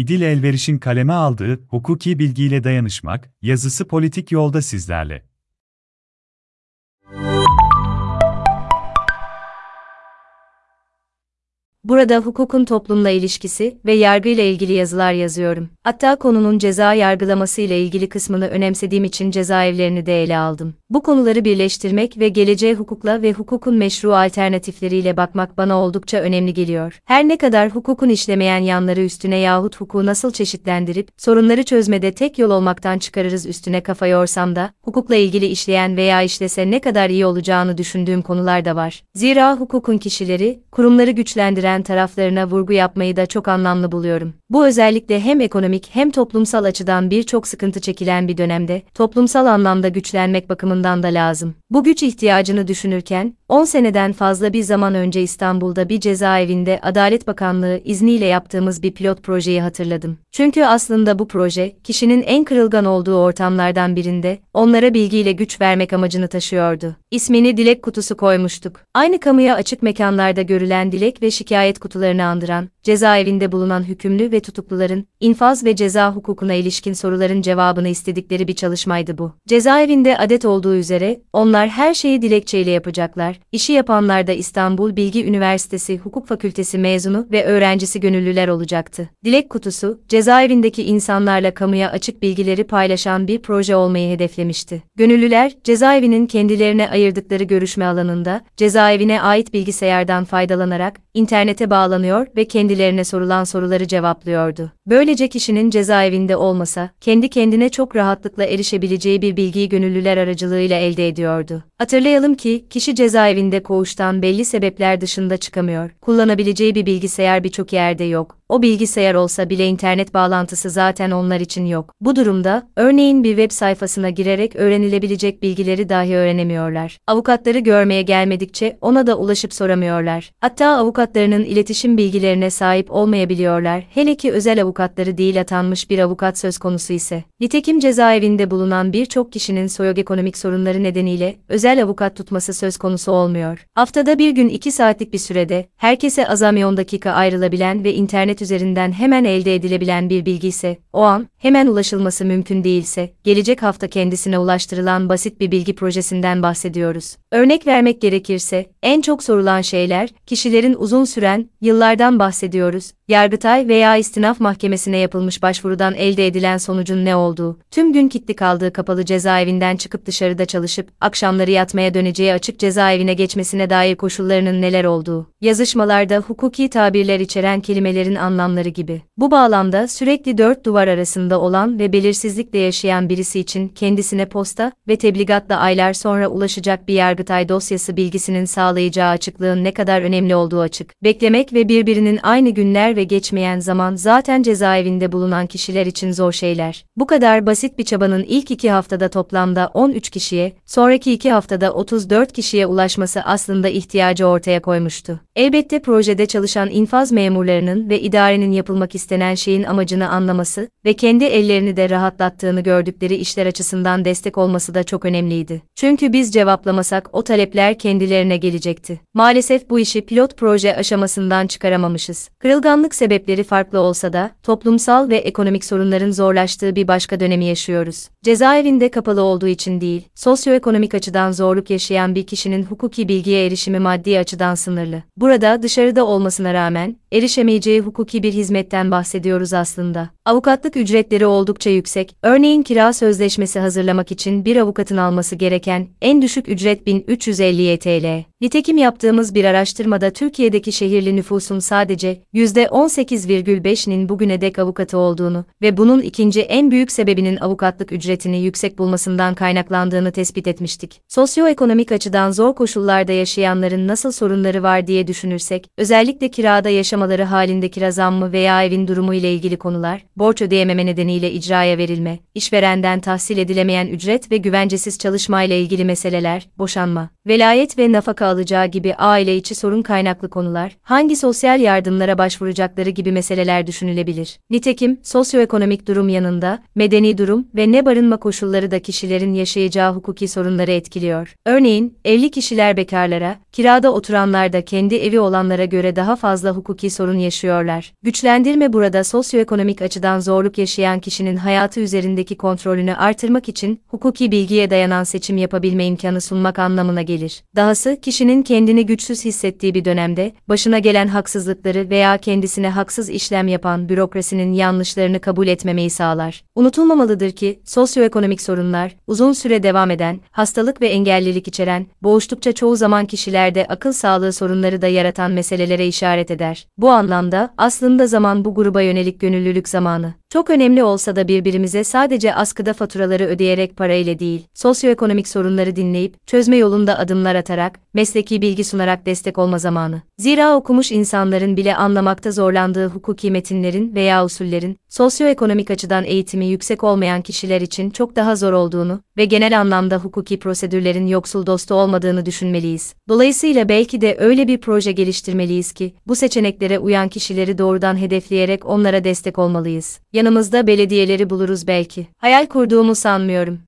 İdil Elveriş'in kaleme aldığı Hukuki Bilgiyle Dayanışmak yazısı politik yolda sizlerle. Burada hukukun toplumla ilişkisi ve yargıyla ilgili yazılar yazıyorum. Hatta konunun ceza yargılaması ile ilgili kısmını önemsediğim için cezaevlerini de ele aldım. Bu konuları birleştirmek ve geleceğe hukukla ve hukukun meşru alternatifleriyle bakmak bana oldukça önemli geliyor. Her ne kadar hukukun işlemeyen yanları üstüne yahut hukuku nasıl çeşitlendirip sorunları çözmede tek yol olmaktan çıkarırız üstüne kafa yorsam da hukukla ilgili işleyen veya işlese ne kadar iyi olacağını düşündüğüm konular da var. Zira hukukun kişileri, kurumları güçlendiren taraflarına vurgu yapmayı da çok anlamlı buluyorum. Bu özellikle hem ekonomik hem toplumsal açıdan birçok sıkıntı çekilen bir dönemde, toplumsal anlamda güçlenmek bakımından da lazım. Bu güç ihtiyacını düşünürken, 10 seneden fazla bir zaman önce İstanbul'da bir cezaevinde Adalet Bakanlığı izniyle yaptığımız bir pilot projeyi hatırladım. Çünkü aslında bu proje, kişinin en kırılgan olduğu ortamlardan birinde, onlara bilgiyle güç vermek amacını taşıyordu. İsmini dilek kutusu koymuştuk. Aynı kamuya açık mekanlarda görülen dilek ve şikayet kutularını andıran, cezaevinde bulunan hükümlü ve tutukluların, infaz ve ceza hukukuna ilişkin soruların cevabını istedikleri bir çalışmaydı bu. Cezaevinde adet olduğu üzere, onlar her şeyi dilekçeyle yapacaklar, işi yapanlar da İstanbul Bilgi Üniversitesi Hukuk Fakültesi mezunu ve öğrencisi gönüllüler olacaktı. Dilek kutusu, cezaevindeki insanlarla kamuya açık bilgileri paylaşan bir proje olmayı hedeflemişti. Gönüllüler, cezaevinin kendilerine ayırdıkları görüşme alanında, cezaevine ait bilgisayardan faydalanarak, internete bağlanıyor ve kendilerine sorulan soruları cevaplıyordu. Böylece kişinin cezaevinde olmasa, kendi kendine çok rahatlıkla erişebileceği bir bilgiyi gönüllüler aracılığıyla elde ediyordu. Hatırlayalım ki, kişi cezaevinde koğuştan belli sebepler dışında çıkamıyor. Kullanabileceği bir bilgisayar birçok yerde yok. O bilgisayar olsa bile internet bağlantısı zaten onlar için yok. Bu durumda, örneğin bir web sayfasına girerek öğrenilebilecek bilgileri dahi öğrenemiyorlar. Avukatları görmeye gelmedikçe ona da ulaşıp soramıyorlar. Hatta avukatlarının iletişim bilgilerine sahip olmayabiliyorlar. Hele ki özel avukatları değil atanmış bir avukat söz konusu ise. Nitekim cezaevinde bulunan birçok kişinin soyoekonomik sorunları nedeniyle özel avukat tutması söz konusu olmuyor. Haftada bir gün 2 saatlik bir sürede, herkese azami 10 dakika ayrılabilen ve internet üzerinden hemen elde edilebilen bir bilgi ise, o an, hemen ulaşılması mümkün değilse, gelecek hafta kendisine ulaştırılan basit bir bilgi projesinden bahsediyoruz. Örnek vermek gerekirse, en çok sorulan şeyler, kişilerin uzun süren, yıllardan bahsediyoruz, Yargıtay veya istinaf mahkemesine yapılmış başvurudan elde edilen sonucun ne olduğu, tüm gün kilitli kaldığı kapalı cezaevinden çıkıp dışarıda çalışıp, akşamları yatmaya döneceği açık cezaevine geçmesine dair koşullarının neler olduğu, yazışmalarda hukuki tabirler içeren kelimelerin anlamları gibi. Bu bağlamda sürekli dört duvar arasında olan ve belirsizlikle yaşayan birisi için kendisine posta ve tebligatla aylar sonra ulaşacak bir Yargıtay dosyası bilgisinin sağlayacağı açıklığın ne kadar önemli olduğu açık. Beklemek ve birbirinin aynı günler ve geçmeyen zaman zaten cezaevinde bulunan kişiler için zor şeyler. Bu kadar basit bir çabanın ilk iki haftada toplamda 13 kişiye, sonraki iki haftada 34 kişiye ulaşması aslında ihtiyacı ortaya koymuştu. Elbette projede çalışan infaz memurlarının ve idarenin yapılmak istenen şeyin amacını anlaması ve kendi ellerini de rahatlattığını gördükleri işler açısından destek olması da çok önemliydi. Çünkü biz cevaplamasak o talepler kendilerine gelecekti. Maalesef bu işi pilot proje aşamasından çıkaramamışız. Kırılganlık sebepleri farklı olsa da toplumsal ve ekonomik sorunların zorlaştığı bir başka dönemi yaşıyoruz. Cezaevinde kapalı olduğu için değil, sosyoekonomik açıdan zorluk yaşayan bir kişinin hukuki bilgiye erişimi maddi açıdan sınırlı. Burada dışarıda olmasına rağmen erişemeyeceği hukuki bir hizmetten bahsediyoruz aslında. Avukatlık ücretleri oldukça yüksek. Örneğin kira sözleşmesi hazırlamak için bir avukatın alması gereken en düşük ücret 1350 TL. Nitekim yaptığımız bir araştırmada Türkiye'deki şehirli nüfusun sadece %18,5'nin bugüne dek avukatı olduğunu ve bunun ikinci en büyük sebebinin avukatlık ücretini yüksek bulmasından kaynaklandığını tespit etmiştik. Sosyoekonomik açıdan zor koşullarda yaşayanların nasıl sorunları var diye düşünürsek, özellikle kirada yaşamaları halinde kira zammı veya evin durumu ile ilgili konular, borç ödeyememe nedeniyle icraya verilme, işverenden tahsil edilemeyen ücret ve güvencesiz çalışma ile ilgili meseleler, boşanma, velayet ve nafaka alacağı gibi aile içi sorun kaynaklı konular, hangi sosyal yardımlara başvuracakları gibi meseleler düşünülebilir. Nitekim, sosyoekonomik durum yanında, medeni durum ve ne barınma koşulları da kişilerin yaşayacağı hukuki sorunları etkiliyor. Örneğin, evli kişiler bekarlara, kirada oturanlar da kendi evi olanlara göre daha fazla hukuki sorun yaşıyorlar. Güçlendirme burada sosyoekonomik açıdan zorluk yaşayan kişinin hayatı üzerindeki kontrolünü artırmak için hukuki bilgiye dayanan seçim yapabilme imkanı sunmak anlamına gelir. Dahası kişinin kendini güçsüz hissettiği bir dönemde başına gelen haksızlıkları veya kendisine haksız işlem yapan bürokrasinin yanlışlarını kabul etmemeyi sağlar. Unutulmamalıdır ki sosyoekonomik sorunlar uzun süre devam eden, hastalık ve engellilik içeren, boğuştukça çoğu zaman kişilerde akıl sağlığı sorunları da yaratan meselelere işaret eder. Bu anlamda aslında zaman bu gruba yönelik gönüllülük zamanı. Çok önemli olsa da birbirimize sadece askıda faturaları ödeyerek parayla değil, sosyoekonomik sorunları dinleyip, çözme yolunda adımlar atarak, mesleki bilgi sunarak destek olma zamanı. Zira okumuş insanların bile anlamakta zorlandığı hukuki metinlerin veya usullerin, sosyoekonomik açıdan eğitimi yüksek olmayan kişiler için çok daha zor olduğunu ve genel anlamda hukuki prosedürlerin yoksul dostu olmadığını düşünmeliyiz. Dolayısıyla belki de öyle bir proje geliştirmeliyiz ki, bu seçeneklere uyan kişileri doğrudan hedefleyerek onlara destek olmalıyız. Yanımızda belediyeleri buluruz belki. Hayal kurduğumu sanmıyorum.